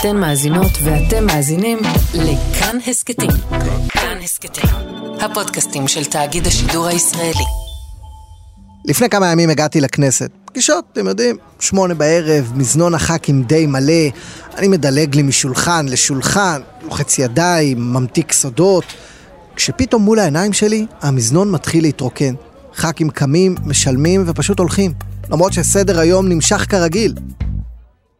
אתן מאזינות ואתם מאזינים לכאן הסכתים. כאן הסכתים, הפודקאסטים של תאגיד השידור הישראלי. לפני כמה ימים הגעתי לכנסת. פגישות, אתם יודעים, שמונה בערב, מזנון הח"כים די מלא, אני מדלג לי משולחן לשולחן, לוחץ ידיים, ממתיק סודות. כשפתאום מול העיניים שלי, המזנון מתחיל להתרוקן. ח"כים קמים, משלמים ופשוט הולכים. למרות שסדר היום נמשך כרגיל.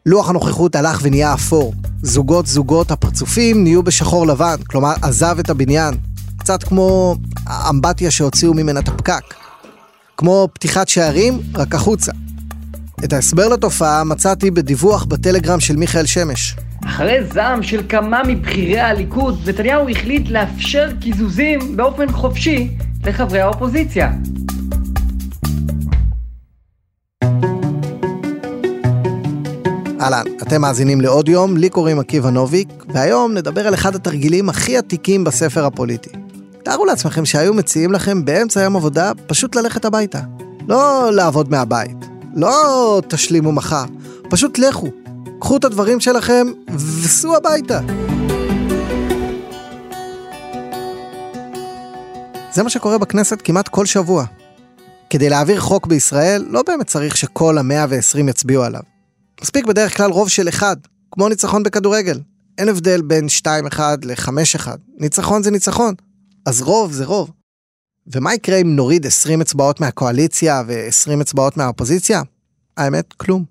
לוח הנוכחות הלך ונהיה אפור. זוגות זוגות הפרצופים נהיו בשחור לבן, כלומר עזב את הבניין. קצת כמו האמבטיה שהוציאו ממנה את הפקק. כמו פתיחת שערים, רק החוצה. את ההסבר לתופעה מצאתי בדיווח בטלגרם של מיכאל שמש. אחרי זעם של כמה מבכירי הליכוד, נתניהו החליט לאפשר קיזוזים באופן חופשי לחברי האופוזיציה. אהלן, אתם מאזינים לעוד יום, לי קוראים עקיבא נוביק, והיום נדבר על אחד התרגילים הכי עתיקים בספר הפוליטי. תארו לעצמכם שהיו מציעים לכם באמצע יום עבודה פשוט ללכת הביתה. לא לעבוד מהבית, לא תשלימו מחר, פשוט לכו. קחו את הדברים שלכם וסעו הביתה. זה מה שקורה בכנסת כמעט כל שבוע. כדי להעביר חוק בישראל, לא באמת צריך שכל המאה ועשרים יצביעו עליו. מספיק בדרך כלל רוב של אחד, כמו ניצחון בכדורגל. אין הבדל בין 2-1 ל-5-1. ניצחון זה ניצחון. אז רוב זה רוב. ומה יקרה אם נוריד 20 אצבעות מהקואליציה ו-20 אצבעות מהאופוזיציה? האמת, כלום.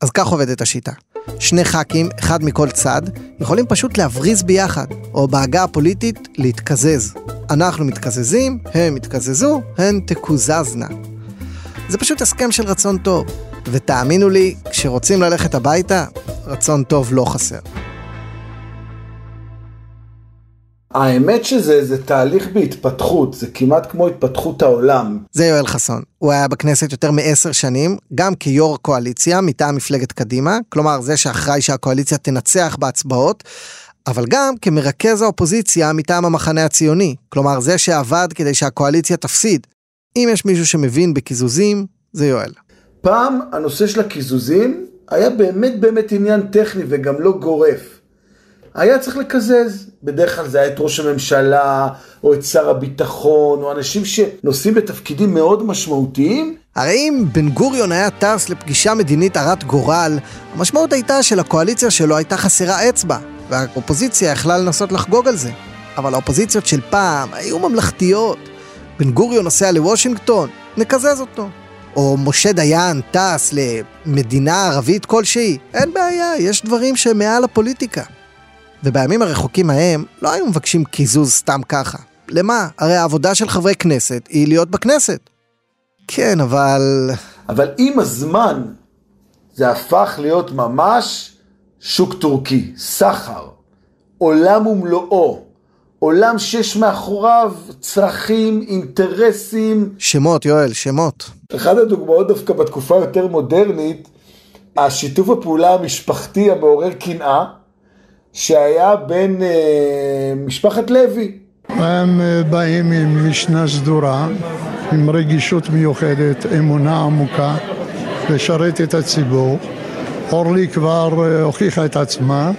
אז כך עובדת השיטה. שני ח"כים, אחד מכל צד, יכולים פשוט להבריז ביחד, או בעגה הפוליטית, להתקזז. אנחנו מתקזזים, הם יתקזזו, הן תקוזזנה. זה פשוט הסכם של רצון טוב. ותאמינו לי, כשרוצים ללכת הביתה, רצון טוב לא חסר. האמת שזה זה תהליך בהתפתחות, זה כמעט כמו התפתחות העולם. זה יואל חסון. הוא היה בכנסת יותר מעשר שנים, גם כיו"ר קואליציה מטעם מפלגת קדימה, כלומר זה שאחראי שהקואליציה תנצח בהצבעות, אבל גם כמרכז האופוזיציה מטעם המחנה הציוני, כלומר זה שעבד כדי שהקואליציה תפסיד. אם יש מישהו שמבין בקיזוזים, זה יואל. פעם הנושא של הקיזוזים היה באמת באמת עניין טכני וגם לא גורף. היה צריך לקזז, בדרך כלל זה היה את ראש הממשלה, או את שר הביטחון, או אנשים שנושאים בתפקידים מאוד משמעותיים. הרי אם בן גוריון היה טס לפגישה מדינית הרת גורל, המשמעות הייתה שלקואליציה שלו הייתה חסרה אצבע, והאופוזיציה יכלה לנסות לחגוג על זה. אבל האופוזיציות של פעם היו ממלכתיות. בן גוריון נוסע לוושינגטון, נקזז אותו. או משה דיין טס למדינה ערבית כלשהי, אין בעיה, יש דברים שהם מעל הפוליטיקה. ובימים הרחוקים ההם לא היו מבקשים קיזוז סתם ככה. למה? הרי העבודה של חברי כנסת היא להיות בכנסת. כן, אבל... אבל עם הזמן זה הפך להיות ממש שוק טורקי, סחר, עולם ומלואו. עולם שיש מאחוריו צרכים, אינטרסים. שמות, יואל, שמות. אחת הדוגמאות דווקא בתקופה יותר מודרנית, השיתוף הפעולה המשפחתי המעורר קנאה, שהיה בין אה, משפחת לוי. הם אה, באים עם משנה סדורה, עם רגישות מיוחדת, אמונה עמוקה, לשרת את הציבור. אורלי כבר אה, הוכיחה את עצמה,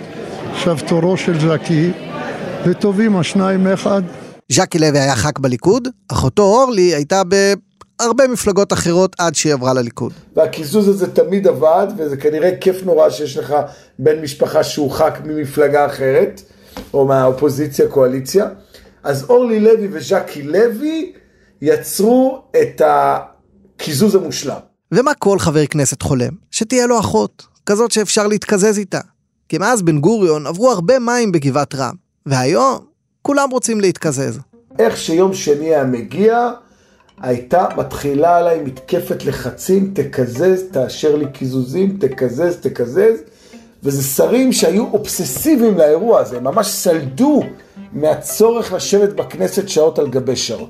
עכשיו תורו של ז'קי. וטובים השניים אחד. ז'קי לוי היה ח"כ בליכוד, אחותו אורלי הייתה בהרבה מפלגות אחרות עד שהיא עברה לליכוד. והקיזוז הזה תמיד עבד, וזה כנראה כיף נורא שיש לך בן משפחה שהוא ח"כ ממפלגה אחרת, או מהאופוזיציה קואליציה. אז אורלי לוי וז'קי לוי יצרו את הקיזוז המושלם. ומה כל חבר כנסת חולם? שתהיה לו אחות, כזאת שאפשר להתקזז איתה. כי מאז בן גוריון עברו הרבה מים בגבעת רם. והיום כולם רוצים להתקזז. איך שיום שני היה מגיע, הייתה מתחילה עליי מתקפת לחצים, תקזז, תאשר לי קיזוזים, תקזז, תקזז. וזה שרים שהיו אובססיביים לאירוע הזה, הם ממש סלדו מהצורך לשבת בכנסת שעות על גבי שעות.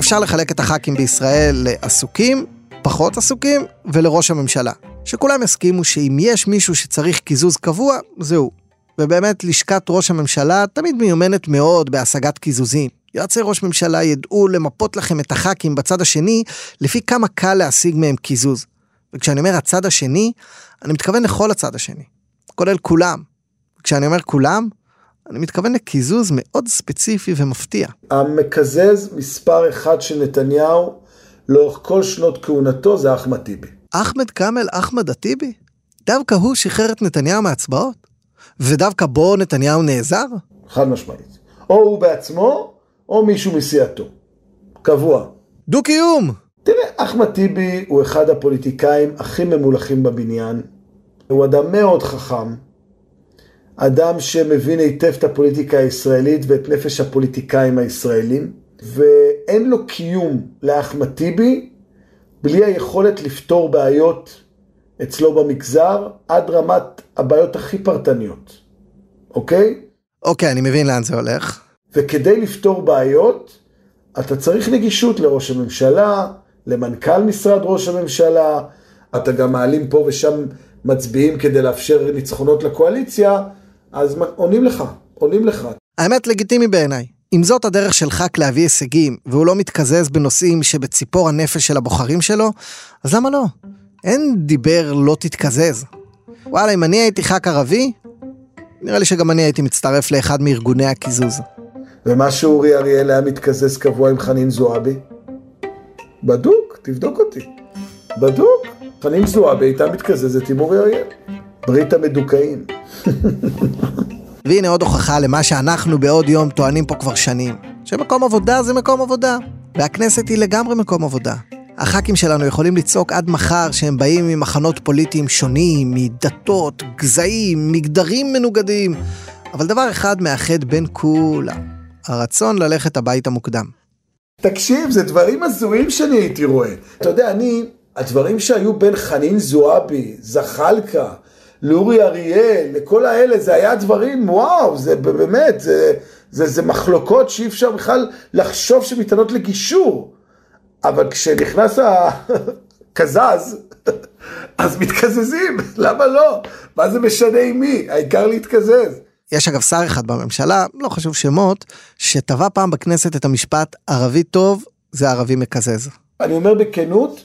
אפשר לחלק את הח"כים בישראל לעסוקים, פחות עסוקים, ולראש הממשלה. שכולם יסכימו שאם יש מישהו שצריך קיזוז קבוע, זה הוא. ובאמת, לשכת ראש הממשלה תמיד מיומנת מאוד בהשגת קיזוזים. יועצי ראש ממשלה ידעו למפות לכם את הח"כים בצד השני, לפי כמה קל להשיג מהם קיזוז. וכשאני אומר הצד השני, אני מתכוון לכל הצד השני, כולל כולם. כשאני אומר כולם, אני מתכוון לקיזוז מאוד ספציפי ומפתיע. המקזז מספר אחד של נתניהו לאורך כל שנות כהונתו זה אחמד טיבי. אחמד כאמל אחמד הטיבי? דווקא הוא שחרר את נתניהו מהצבעות? ודווקא בו נתניהו נעזר? חד משמעית. או הוא בעצמו, או מישהו מסיעתו. קבוע. דו-קיום! תראה, אחמד טיבי הוא אחד הפוליטיקאים הכי ממולחים בבניין. הוא אדם מאוד חכם. אדם שמבין היטב את הפוליטיקה הישראלית ואת נפש הפוליטיקאים הישראלים. ואין לו קיום לאחמד טיבי בלי היכולת לפתור בעיות אצלו במגזר עד רמת הבעיות הכי פרטניות, אוקיי? אוקיי, אני מבין לאן זה הולך. וכדי לפתור בעיות, אתה צריך נגישות לראש הממשלה, למנכ"ל משרד ראש הממשלה, אתה גם מעלים פה ושם מצביעים כדי לאפשר ניצחונות לקואליציה, אז עונים לך, עונים לך. האמת לגיטימי בעיניי. אם זאת הדרך של ח"כ להביא הישגים, והוא לא מתקזז בנושאים שבציפור הנפש של הבוחרים שלו, אז למה לא? אין דיבר לא תתקזז. וואלה, אם אני הייתי ח"כ ערבי, נראה לי שגם אני הייתי מצטרף לאחד מארגוני הקיזוז. ומה שאורי אריאל היה מתקזז קבוע עם חנין זועבי? בדוק, תבדוק אותי. בדוק. חנין זועבי הייתה מתקזזת עם אורי אריאל. ברית המדוכאים. והנה עוד הוכחה למה שאנחנו בעוד יום טוענים פה כבר שנים, שמקום עבודה זה מקום עבודה, והכנסת היא לגמרי מקום עבודה. הח"כים שלנו יכולים לצעוק עד מחר שהם באים ממחנות פוליטיים שונים, מדתות, גזעים, מגדרים מנוגדים, אבל דבר אחד מאחד בין כולם, הרצון ללכת הביתה מוקדם. תקשיב, זה דברים הזויים שאני הייתי רואה. אתה יודע, אני, הדברים שהיו בין חנין זועבי, זחאלקה, לאורי אריאל, לכל האלה, זה היה דברים, וואו, זה באמת, זה, זה, זה מחלוקות שאי אפשר בכלל לחשוב שמתענות לגישור. אבל כשנכנס הקזז, אז מתקזזים, למה לא? מה זה משנה עם מי? העיקר להתקזז. יש אגב שר אחד בממשלה, לא חשוב שמות, שטבע פעם בכנסת את המשפט ערבי טוב זה ערבי מקזז. אני אומר בכנות,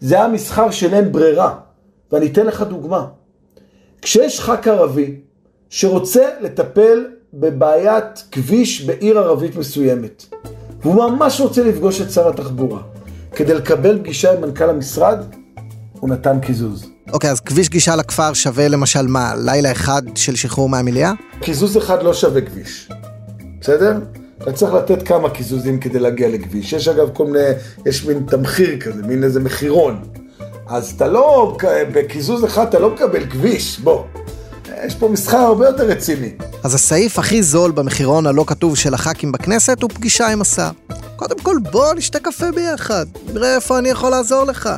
זה המסחר של אין ברירה. ואני אתן לך דוגמה. כשיש ח"כ ערבי שרוצה לטפל בבעיית כביש בעיר ערבית מסוימת, והוא ממש רוצה לפגוש את שר התחבורה, כדי לקבל פגישה עם מנכ"ל המשרד, הוא נתן קיזוז. אוקיי, אז כביש גישה לכפר שווה למשל מה, לילה אחד של שחרור מהמליאה? קיזוז אחד לא שווה כביש, בסדר? אתה צריך לתת כמה קיזוזים כדי להגיע לכביש. יש אגב כל מיני, יש מין תמחיר כזה, מין איזה מחירון. אז אתה לא, בקיזוז אחד אתה לא מקבל כביש, בוא. יש פה מסחר הרבה יותר רציני. אז הסעיף הכי זול במחירון הלא כתוב של הח"כים בכנסת הוא פגישה עם השר. קודם כל בוא נשתה קפה ביחד, נראה איפה אני יכול לעזור לך.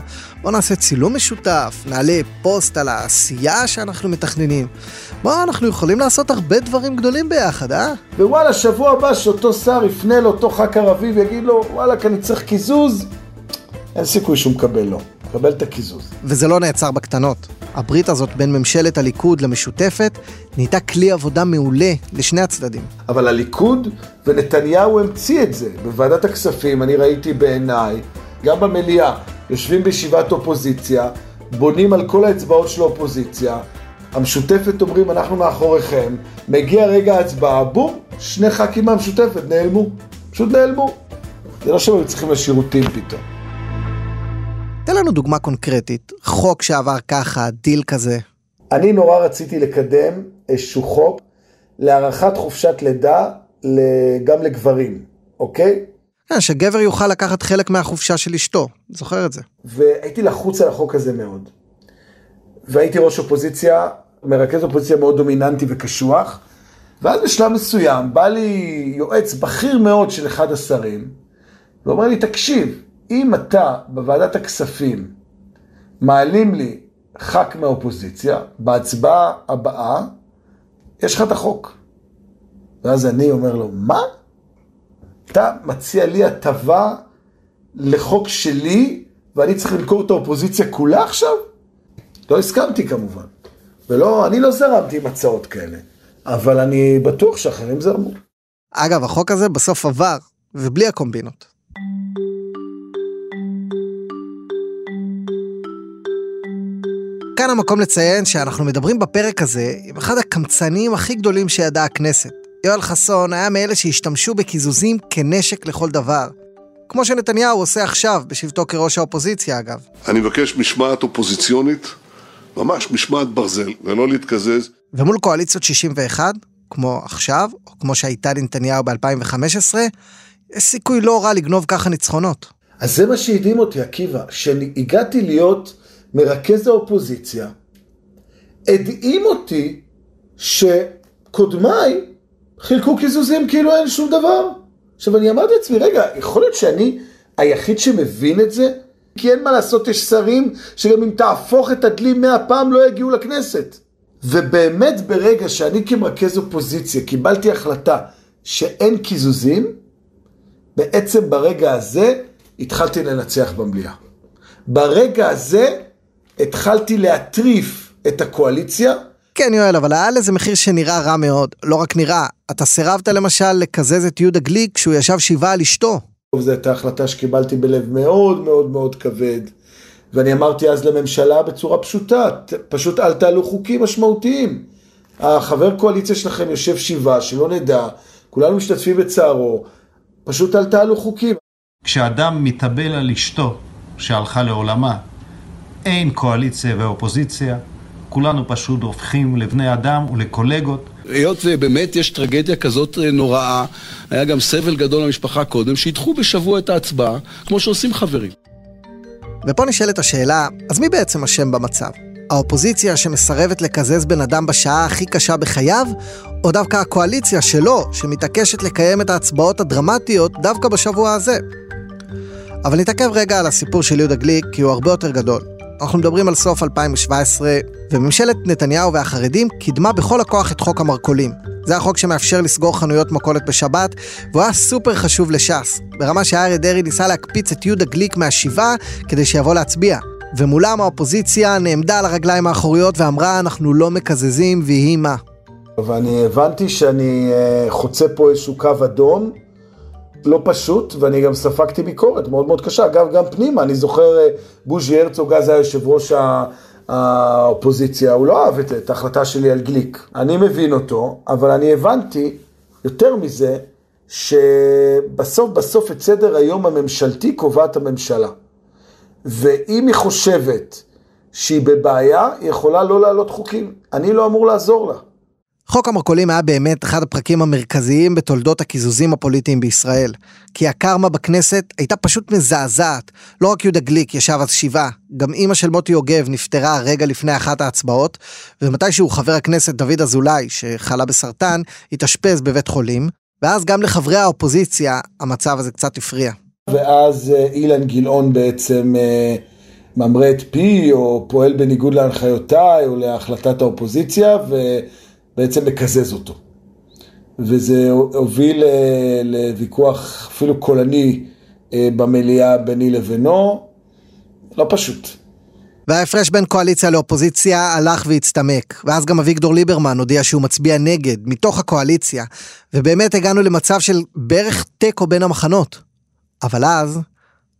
בוא נעשה צילום משותף, נעלה פוסט על העשייה שאנחנו מתכננים. בוא, אנחנו יכולים לעשות הרבה דברים גדולים ביחד, אה? ווואלה, שבוע הבא שאותו שר יפנה לאותו ח"כ ערבי ויגיד לו, וואלה, כי אני צריך קיזוז, אין סיכוי שהוא מקבל לו. קבל את הקיזוז. וזה לא נעצר בקטנות. הברית הזאת בין ממשלת הליכוד למשותפת נהייתה כלי עבודה מעולה לשני הצדדים. אבל הליכוד ונתניהו המציא את זה. בוועדת הכספים אני ראיתי בעיניי, גם במליאה, יושבים בישיבת אופוזיציה, בונים על כל האצבעות של האופוזיציה, המשותפת אומרים אנחנו מאחוריכם, מגיע רגע ההצבעה, בום, שני ח"כים מהמשותפת נעלמו, פשוט נעלמו. זה לא שהם היו צריכים לשירותים פתאום. תן לנו דוגמה קונקרטית, חוק שעבר ככה, דיל כזה. אני נורא רציתי לקדם איזשהו חוק להארכת חופשת לידה גם לגברים, אוקיי? כן, שגבר יוכל לקחת חלק מהחופשה של אשתו, זוכר את זה. והייתי לחוץ על החוק הזה מאוד. והייתי ראש אופוזיציה, מרכז אופוזיציה מאוד דומיננטי וקשוח, ואז בשלב מסוים בא לי יועץ בכיר מאוד של אחד השרים, ואומר לי, תקשיב, אם אתה בוועדת הכספים מעלים לי ח"כ מהאופוזיציה, בהצבעה הבאה יש לך את החוק. ואז אני אומר לו, מה? אתה מציע לי הטבה לחוק שלי ואני צריך למכור את האופוזיציה כולה עכשיו? לא הסכמתי כמובן. ולא, אני לא זרמתי עם הצעות כאלה, אבל אני בטוח שאחרים זרמו. אגב, החוק הזה בסוף עבר, ובלי הקומבינות. כאן המקום לציין שאנחנו מדברים בפרק הזה עם אחד הקמצנים הכי גדולים שידעה הכנסת. יואל חסון היה מאלה שהשתמשו בקיזוזים כנשק לכל דבר. כמו שנתניהו עושה עכשיו, בשבתו כראש האופוזיציה אגב. אני מבקש משמעת אופוזיציונית, ממש משמעת ברזל, ולא להתקזז. ומול קואליציות 61, כמו עכשיו, או כמו שהייתה לנתניהו ב-2015, יש סיכוי לא רע לגנוב ככה ניצחונות. אז זה מה שהדהים אותי, עקיבא, שהגעתי להיות מרכז האופוזיציה, הדהים אותי שקודמיי חילקו קיזוזים כאילו אין שום דבר. עכשיו אני אמרתי לעצמי, רגע, יכול להיות שאני היחיד שמבין את זה? כי אין מה לעשות, יש שרים שגם אם תהפוך את הדלי מאה פעם לא יגיעו לכנסת. ובאמת ברגע שאני כמרכז אופוזיציה קיבלתי החלטה שאין קיזוזים, בעצם ברגע הזה התחלתי לנצח במליאה. ברגע הזה התחלתי להטריף את הקואליציה. כן, יואל, אבל היה לזה מחיר שנראה רע מאוד. לא רק נראה, אתה סירבת למשל לקזז את יהודה גליק כשהוא ישב שבעה על אשתו. זו הייתה החלטה שקיבלתי בלב מאוד מאוד מאוד כבד. ואני אמרתי אז לממשלה בצורה פשוטה, פשוט אל תעלו חוקים משמעותיים. החבר קואליציה שלכם יושב שבעה, שלא נדע, כולנו משתתפים בצערו, פשוט אל תעלו חוקים. כשאדם מתאבל על אשתו שהלכה לעולמה, אין קואליציה ואופוזיציה, כולנו פשוט הופכים לבני אדם ולקולגות. היות ובאמת יש טרגדיה כזאת נוראה, היה גם סבל גדול למשפחה קודם, שידחו בשבוע את ההצבעה, כמו שעושים חברים. ופה נשאלת השאלה, אז מי בעצם אשם במצב? האופוזיציה שמסרבת לקזז בן אדם בשעה הכי קשה בחייו, או דווקא הקואליציה שלו, שמתעקשת לקיים את ההצבעות הדרמטיות דווקא בשבוע הזה? אבל נתעכב רגע על הסיפור של יהודה גליק, כי הוא הרבה יותר גדול. אנחנו מדברים על סוף 2017, וממשלת נתניהו והחרדים קידמה בכל הכוח את חוק המרכולים. זה החוק שמאפשר לסגור חנויות מכולת בשבת, והוא היה סופר חשוב לש"ס, ברמה שאריה דרעי ניסה להקפיץ את יהודה גליק מהשבעה כדי שיבוא להצביע. ומולם האופוזיציה נעמדה על הרגליים האחוריות ואמרה אנחנו לא מקזזים ויהי מה. ואני הבנתי שאני אה, חוצה פה איזשהו קו אדום, לא פשוט, ואני גם ספגתי ביקורת מאוד מאוד קשה. אגב, גם פנימה, אני זוכר, אה, בוז'י הרצוג אז היה יושב ראש האופוזיציה, הוא לא אהב את, את ההחלטה שלי על גליק. אני מבין אותו, אבל אני הבנתי, יותר מזה, שבסוף בסוף את סדר היום הממשלתי קובעת הממשלה. ואם היא חושבת שהיא בבעיה, היא יכולה לא להעלות חוקים. אני לא אמור לעזור לה. חוק המרכולים היה באמת אחד הפרקים המרכזיים בתולדות הקיזוזים הפוליטיים בישראל. כי הקרמה בכנסת הייתה פשוט מזעזעת. לא רק יהודה גליק ישב אז שבעה, גם אימא של מוטי יוגב נפטרה רגע לפני אחת ההצבעות, ומתישהו חבר הכנסת דוד אזולאי, שחלה בסרטן, התאשפז בבית חולים, ואז גם לחברי האופוזיציה המצב הזה קצת הפריע. ואז אה, אילן גילאון בעצם אה, ממרה את פי, או פועל בניגוד להנחיותיי, או להחלטת האופוזיציה, ובעצם מקזז אותו. וזה הוביל אה, לוויכוח אפילו קולני במליאה ביני לבינו, לא פשוט. וההפרש בין קואליציה לאופוזיציה הלך והצטמק, ואז גם אביגדור ליברמן הודיע שהוא מצביע נגד, מתוך הקואליציה, ובאמת הגענו למצב של בערך תיקו בין המחנות. אבל אז,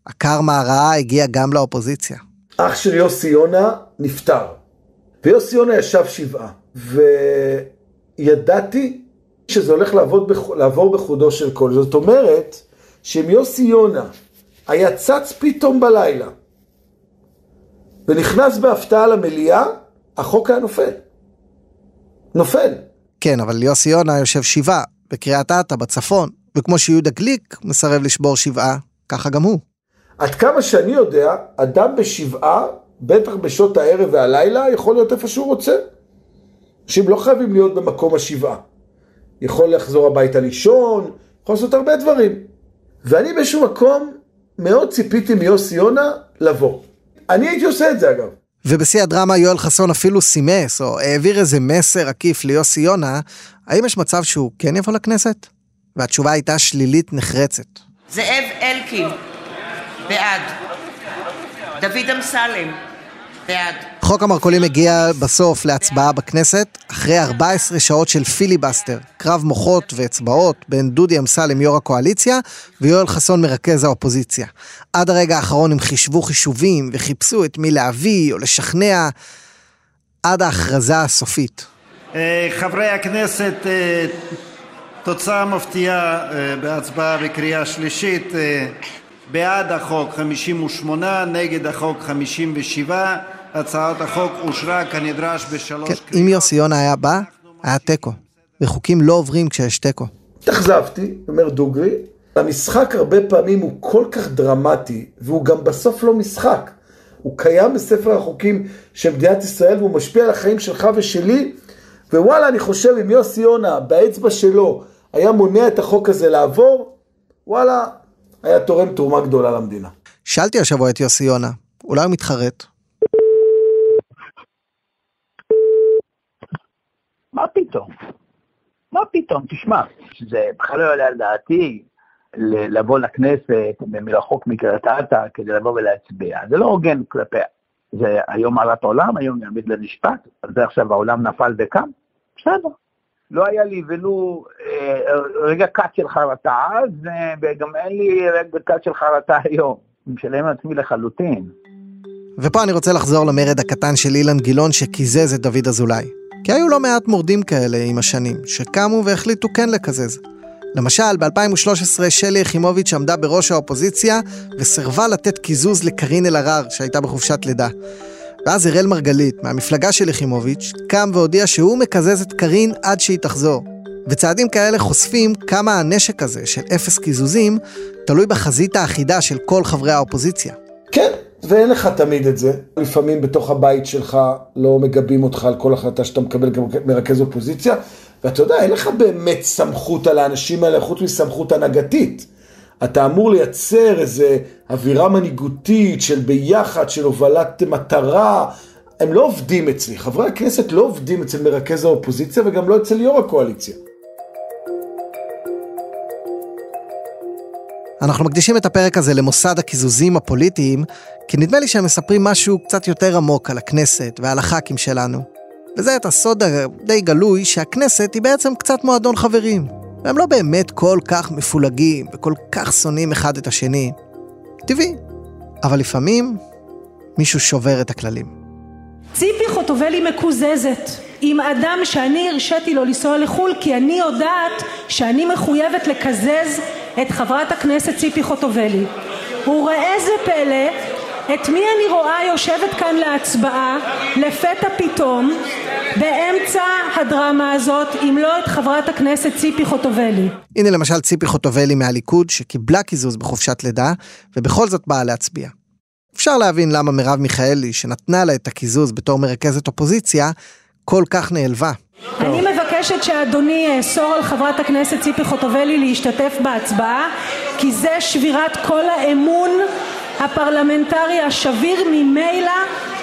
הקרמה הרעה הגיע גם לאופוזיציה. אח של יוסי יונה נפטר, ויוסי יונה ישב שבעה, וידעתי שזה הולך לעבוד, לעבור בחודו של כל. זאת אומרת, שאם יוסי יונה היה צץ פתאום בלילה, ונכנס בהפתעה למליאה, החוק היה נופל. נופל. כן, אבל יוסי יונה יושב שבעה, בקריית אתא, בצפון, וכמו שיהודה גליק מסרב לשבור שבעה, ככה גם הוא. עד כמה שאני יודע, אדם בשבעה, בטח בשעות הערב והלילה, יכול להיות איפה שהוא רוצה. אנשים לא חייבים להיות במקום השבעה. יכול לחזור הביתה לישון, יכול לעשות הרבה דברים. ואני באיזשהו מקום מאוד ציפיתי מיוסי יונה לבוא. אני הייתי עושה את זה אגב. ובשיא הדרמה יואל חסון אפילו סימס, או העביר איזה מסר עקיף ליוסי יונה, האם יש מצב שהוא כן יבוא לכנסת? והתשובה הייתה שלילית נחרצת. זאב אלקין, בעד. דוד אמסלם, בעד. חוק המרכולים הגיע בסוף להצבעה בכנסת, אחרי 14 שעות של פיליבסטר, קרב מוחות ואצבעות בין דודי אמסלם יו"ר הקואליציה ויואל חסון מרכז האופוזיציה. עד הרגע האחרון הם חישבו חישובים וחיפשו את מי להביא או לשכנע, עד ההכרזה הסופית. אה, חברי הכנסת, אה, תוצאה מפתיעה אה, בהצבעה בקריאה שלישית. בעד החוק 58, נגד החוק 57. הצעת החוק אושרה כנדרש בשלוש כן, קריאות. אם יוסי יונה היה בא, היה תיקו. וחוקים לא עוברים כשיש תיקו. התאכזבתי, אומר דוגרי. המשחק הרבה פעמים הוא כל כך דרמטי, והוא גם בסוף לא משחק. הוא קיים בספר החוקים של מדינת ישראל, והוא משפיע על החיים שלך ושלי. ווואלה, אני חושב, אם יוסי יונה, באצבע שלו, היה מונע את החוק הזה לעבור, וואלה, היה תורם תרומה גדולה למדינה. שאלתי השבוע את יוסי יונה, אולי הוא מתחרט? מה פתאום? מה פתאום? תשמע, זה בכלל לא יעלה על דעתי לבוא לכנסת מרחוק מקריית אתא כדי לבוא ולהצביע. זה לא הוגן כלפיה. זה היום מעלת עולם, היום יעמיד למשפט, על זה עכשיו העולם נפל וקם, בסדר. לא היה לי ולו אה, רגע קט של חרטה אז, וגם אין לי רגע קט של חרטה היום. אני משלם עצמי לחלוטין. ופה אני רוצה לחזור למרד הקטן של אילן גילאון שקיזז את דוד אזולאי. כי היו לא מעט מורדים כאלה עם השנים, שקמו והחליטו כן לקזז. למשל, ב-2013 שלי יחימוביץ' עמדה בראש האופוזיציה וסירבה לתת קיזוז לקארין אלהרר שהייתה בחופשת לידה. ואז אראל מרגלית, מהמפלגה של יחימוביץ', קם והודיע שהוא מקזז את קארין עד שהיא תחזור. וצעדים כאלה חושפים כמה הנשק הזה של אפס קיזוזים תלוי בחזית האחידה של כל חברי האופוזיציה. כן, ואין לך תמיד את זה. לפעמים בתוך הבית שלך לא מגבים אותך על כל החלטה שאתה מקבל כמרכז אופוזיציה, ואתה יודע, אין לך באמת סמכות על האנשים האלה חוץ מסמכות הנהגתית. אתה אמור לייצר איזה אווירה מנהיגותית של ביחד, של הובלת מטרה. הם לא עובדים אצלי, חברי הכנסת לא עובדים אצל מרכז האופוזיציה וגם לא אצל יו"ר הקואליציה. אנחנו מקדישים את הפרק הזה למוסד הקיזוזים הפוליטיים, כי נדמה לי שהם מספרים משהו קצת יותר עמוק על הכנסת ועל הח"כים שלנו. וזה את הסוד הדי גלוי שהכנסת היא בעצם קצת מועדון חברים. והם לא באמת כל כך מפולגים וכל כך שונאים אחד את השני. טבעי. אבל לפעמים מישהו שובר את הכללים. ציפי חוטובלי מקוזזת עם אדם שאני הרשיתי לו לנסוע לחו"ל כי אני יודעת שאני מחויבת לקזז את חברת הכנסת ציפי חוטובלי. וראה זה פלא, את מי אני רואה יושבת כאן להצבעה לפתע פתאום באמצע הדרמה הזאת, אם לא את חברת הכנסת ציפי חוטובלי. הנה למשל ציפי חוטובלי מהליכוד, שקיבלה קיזוז בחופשת לידה, ובכל זאת באה להצביע. אפשר להבין למה מרב מיכאלי, שנתנה לה את הקיזוז בתור מרכזת אופוזיציה, כל כך נעלבה. אני מבקשת שאדוני יאסור על חברת הכנסת ציפי חוטובלי להשתתף בהצבעה, כי זה שבירת כל האמון הפרלמנטרי השביר ממילא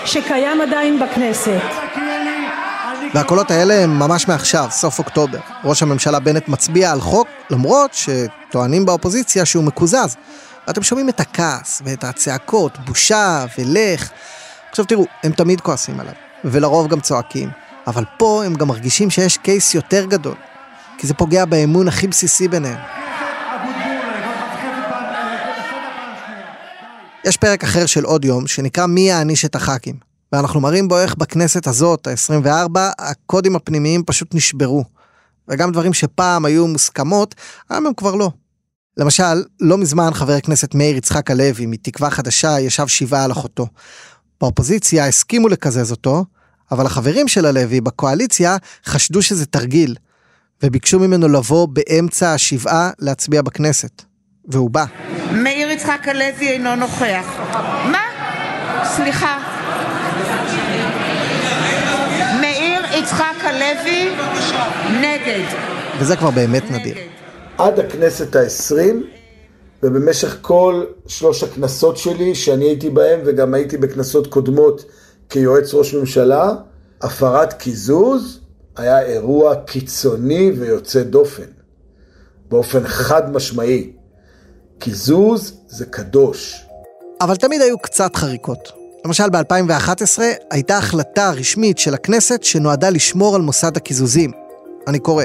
שקיים עדיין בכנסת. והקולות האלה הם ממש מעכשיו, סוף אוקטובר. ראש הממשלה בנט מצביע על חוק, למרות שטוענים באופוזיציה שהוא מקוזז. ואתם שומעים את הכעס ואת הצעקות, בושה ולך. עכשיו תראו, הם תמיד כועסים עליו, ולרוב גם צועקים. אבל פה הם גם מרגישים שיש קייס יותר גדול, כי זה פוגע באמון הכי בסיסי ביניהם. יש פרק אחר של עוד יום, שנקרא מי יעניש את הח"כים. ואנחנו מראים בו איך בכנסת הזאת, ה-24, הקודים הפנימיים פשוט נשברו. וגם דברים שפעם היו מוסכמות, היום הם כבר לא. למשל, לא מזמן חבר הכנסת מאיר יצחק הלוי מתקווה חדשה ישב שבעה על אחותו. באופוזיציה הסכימו לקזז אותו, אבל החברים של הלוי בקואליציה חשדו שזה תרגיל, וביקשו ממנו לבוא באמצע השבעה להצביע בכנסת. והוא בא. מאיר יצחק הלוי אינו נוכח. מה? סליחה. מאיר יצחק הלוי נגד. וזה כבר באמת נדיר. עד הכנסת העשרים, ובמשך כל שלוש הכנסות שלי, שאני הייתי בהן, וגם הייתי בכנסות קודמות כיועץ ראש ממשלה, הפרת קיזוז היה אירוע קיצוני ויוצא דופן. באופן חד משמעי. קיזוז זה קדוש. אבל תמיד היו קצת חריקות. למשל ב-2011 הייתה החלטה רשמית של הכנסת שנועדה לשמור על מוסד הקיזוזים. אני קורא,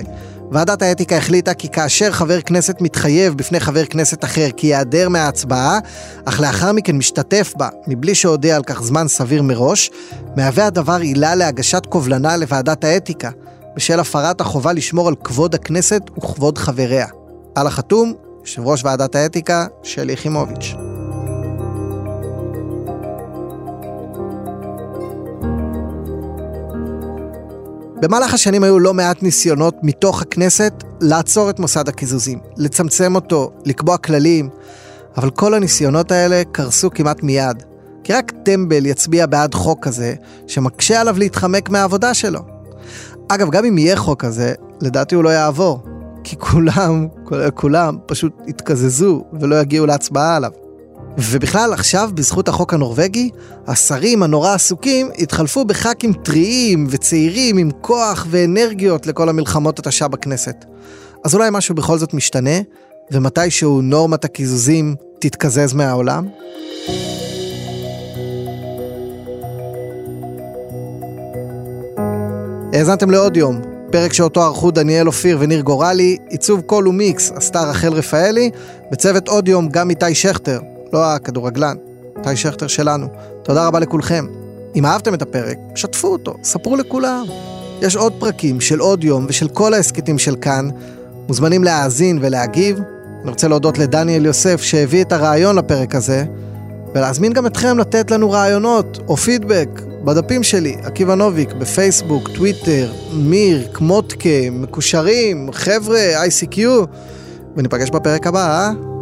ועדת האתיקה החליטה כי כאשר חבר כנסת מתחייב בפני חבר כנסת אחר כי ייעדר מההצבעה, אך לאחר מכן משתתף בה מבלי שהודיע על כך זמן סביר מראש, מהווה הדבר עילה להגשת קובלנה לוועדת האתיקה, בשל הפרת החובה לשמור על כבוד הכנסת וכבוד חבריה. על החתום, יושב ראש ועדת האתיקה, שלי יחימוביץ'. במהלך השנים היו לא מעט ניסיונות מתוך הכנסת לעצור את מוסד הקיזוזים, לצמצם אותו, לקבוע כללים, אבל כל הניסיונות האלה קרסו כמעט מיד. כי רק טמבל יצביע בעד חוק כזה, שמקשה עליו להתחמק מהעבודה שלו. אגב, גם אם יהיה חוק כזה, לדעתי הוא לא יעבור. כי כולם, כולם פשוט יתקזזו ולא יגיעו להצבעה עליו. ובכלל, עכשיו, בזכות החוק הנורבגי, השרים הנורא עסוקים התחלפו בח"כים טריים וצעירים עם כוח ואנרגיות לכל המלחמות התשה בכנסת. אז אולי משהו בכל זאת משתנה, ומתישהו נורמת הקיזוזים תתקזז מהעולם? האזנתם לעוד יום, פרק שאותו ערכו דניאל אופיר וניר גורלי, עיצוב קול ומיקס עשתה רחל רפאלי, בצוות עוד יום גם איתי שכטר, לא הכדורגלן, איתי שכטר שלנו. תודה רבה לכולכם. אם אהבתם את הפרק, שתפו אותו, ספרו לכולם. יש עוד פרקים של עוד יום ושל כל ההסכתים של כאן, מוזמנים להאזין ולהגיב. אני רוצה להודות לדניאל יוסף שהביא את הרעיון לפרק הזה, ולהזמין גם אתכם לתת לנו רעיונות או פידבק בדפים שלי, עקיבא נוביק, בפייסבוק, טוויטר, מיר, כמותקה, מקושרים, חבר'ה, ICQ, וניפגש בפרק הבא, אה?